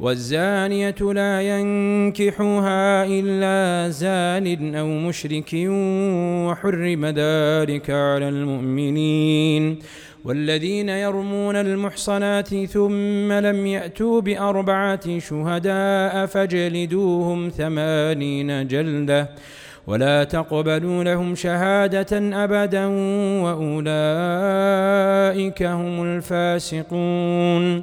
والزانية لا ينكحها إلا زان أو مشرك وحرم ذلك على المؤمنين والذين يرمون المحصنات ثم لم يأتوا بأربعة شهداء فاجلدوهم ثمانين جلدة ولا تقبلوا لهم شهادة أبدا وأولئك هم الفاسقون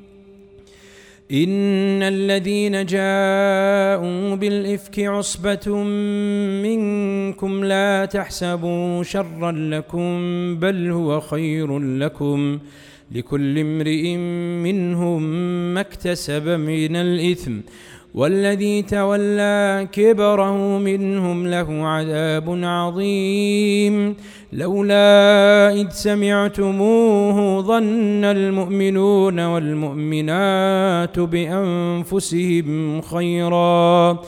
إن الذين جاءوا بالإفك عصبة منكم لا تحسبوا شرا لكم بل هو خير لكم. لكل امرئ منهم ما اكتسب من الإثم. والذي تولى كبره منهم له عذاب عظيم. لولا إذ سمعتموه ظن المؤمنون والمؤمنات بأنفسهم خيرا.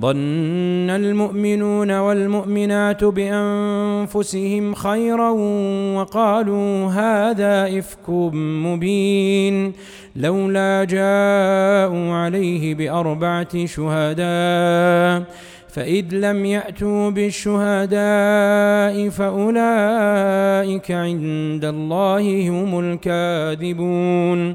ظن المؤمنون والمؤمنات بأنفسهم خيرا وقالوا هذا إفك مبين لولا جاءوا عليه بأربعة شهداء فإذ لم يأتوا بالشهداء فأولئك عند الله هم الكاذبون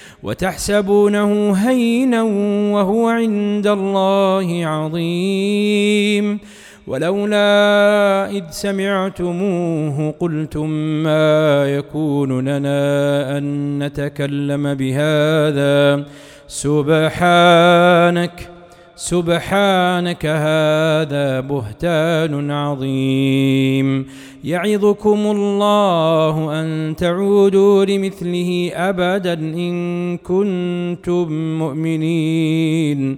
وتحسبونه هينا وهو عند الله عظيم. ولولا إذ سمعتموه قلتم ما يكون لنا أن نتكلم بهذا. سبحانك سبحانك هذا بهتان عظيم. يعظكم الله أن تعودوا لمثله أبدا إن كنتم مؤمنين.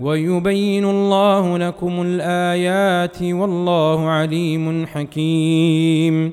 ويبين الله لكم الآيات والله عليم حكيم.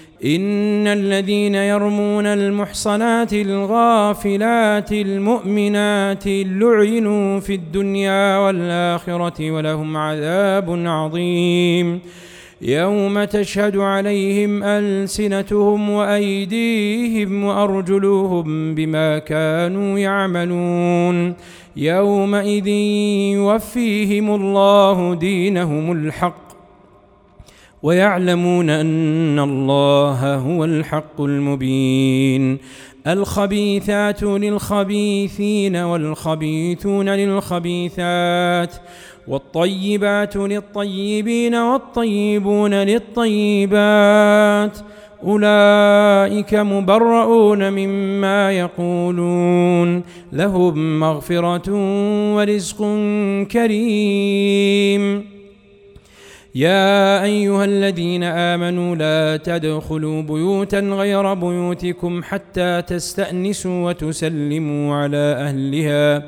إن الذين يرمون المحصنات الغافلات المؤمنات لعنوا في الدنيا والآخرة ولهم عذاب عظيم. يوم تشهد عليهم ألسنتهم وأيديهم وأرجلهم بما كانوا يعملون. يومئذ يوفيهم الله دينهم الحق ويعلمون أن الله هو الحق المبين. الخبيثات للخبيثين والخبيثون للخبيثات والطيبات للطيبين والطيبون للطيبات. أولئك مبرؤون مما يقولون. لهم مغفرة ورزق كريم. يا أيها الذين آمنوا لا تدخلوا بيوتا غير بيوتكم حتى تستأنسوا وتسلموا على أهلها.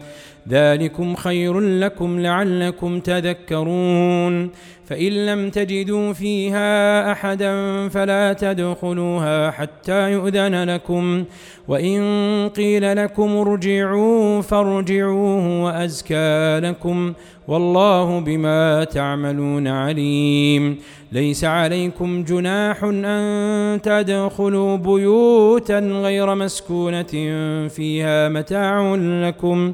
ذلكم خير لكم لعلكم تذكرون. فإن لم تجدوا فيها أحدا فلا تدخلوها حتى يؤذن لكم. وإن قيل لكم ارجعوا فارجعوه وأزكى لكم. والله بما تعملون عليم. ليس عليكم جناح أن تدخلوا بيوتا غير مسكونة فيها متاع لكم.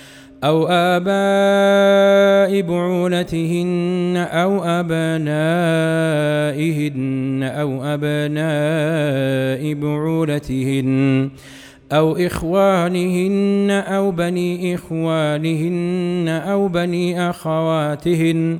أو آباء بعولتهن أو أبنائهن أو أبناء بعولتهن أو إخوانهن أو بني إخوانهن أو بني أخواتهن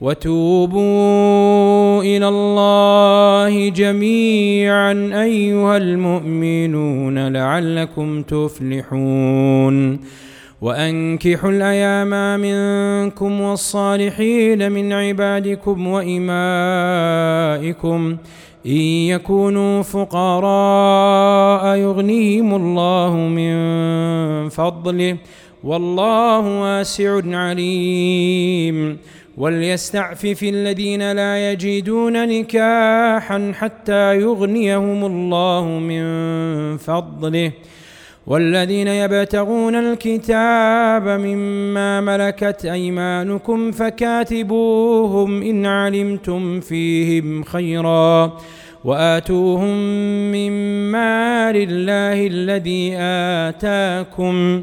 وتوبوا إلى الله جميعا أيها المؤمنون لعلكم تفلحون. وأنكحوا الأيام منكم والصالحين من عبادكم وإمائكم. إن يكونوا فقراء يغنيهم الله من فضله. والله واسع عليم. وليستعفف الذين لا يجدون نكاحا حتى يغنيهم الله من فضله. والذين يبتغون الكتاب مما ملكت أيمانكم فكاتبوهم إن علمتم فيهم خيرا وآتوهم مما لله الذي آتاكم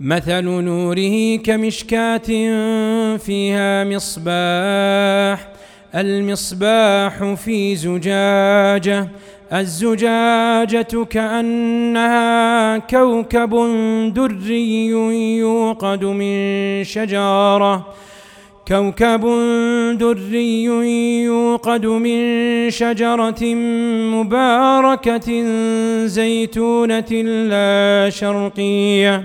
مثل نوره كمشكاة فيها مصباح المصباح في زجاجة الزجاجة كأنها كوكب دري يوقد من شجرة كوكب دري يوقد من شجرة مباركة زيتونة لا شرقية.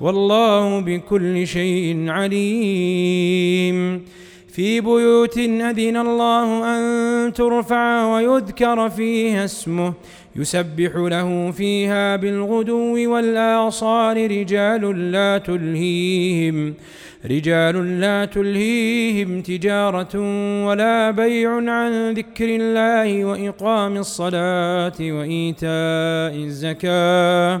والله بكل شيء عليم. في بيوت أذن الله أن ترفع ويذكر فيها اسمه. يسبح له فيها بالغدو والآصال. رجال لا تلهيهم رجال لا تلهيهم تجارة ولا بيع عن ذكر الله وإقام الصلاة وإيتاء الزكاة.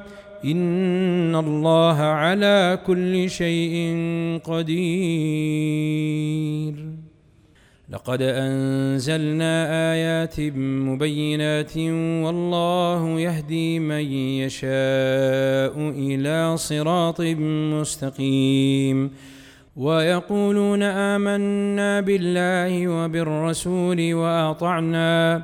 إن الله على كل شيء قدير. لقد أنزلنا آيات مبينات والله يهدي من يشاء إلى صراط مستقيم. ويقولون آمنا بالله وبالرسول وأطعنا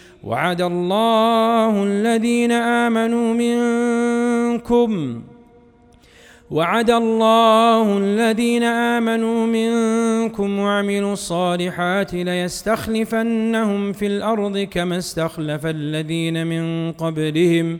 وعد الله الذين آمنوا منكم. وعد الله الذين آمنوا منكم وعملوا الصالحات ليستخلفنهم في الأرض كما استخلف الذين من قبلهم.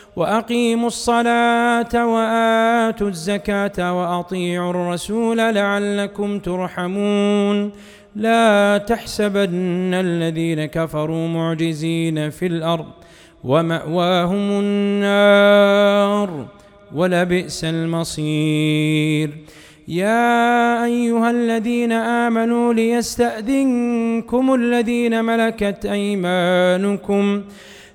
وأقيموا الصلاة وآتوا الزكاة وأطيعوا الرسول لعلكم ترحمون. لا تحسبن الذين كفروا معجزين في الأرض ومأواهم النار ولبئس المصير. يا أيها الذين آمنوا ليستأذنكم الذين ملكت أيمانكم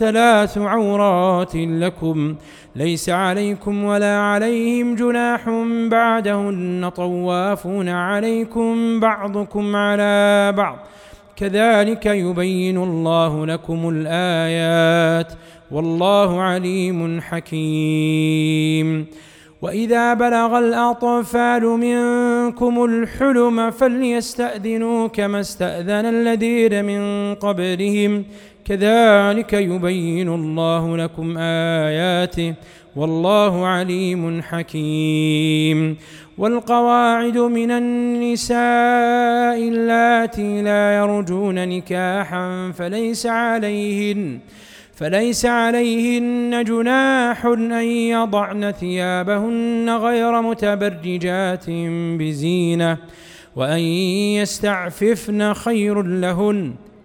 ثلاث عورات لكم ليس عليكم ولا عليهم جناح بعدهن طوافون عليكم بعضكم على بعض. كذلك يبين الله لكم الآيات والله عليم حكيم. وإذا بلغ الأطفال منكم الحلم فليستأذنوا كما استأذن الذين من قبلهم. كذلك يبين الله لكم آياته والله عليم حكيم. والقواعد من النساء اللاتي لا يرجون نكاحا فليس عليهن فليس عليهن جناح أن يضعن ثيابهن غير متبرجات بزينة وأن يستعففن خير لهن.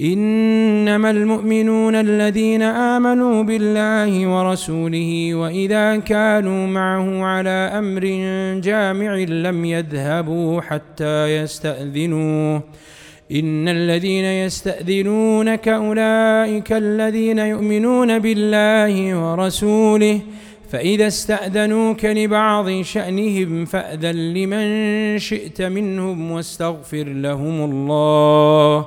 إنما المؤمنون الذين آمنوا بالله ورسوله وإذا كانوا معه على أمر جامع لم يذهبوا حتى يستأذنوه. إن الذين يستأذنونك أولئك الذين يؤمنون بالله ورسوله فإذا استأذنوك لبعض شأنهم فأذن لمن شئت منهم واستغفر لهم الله.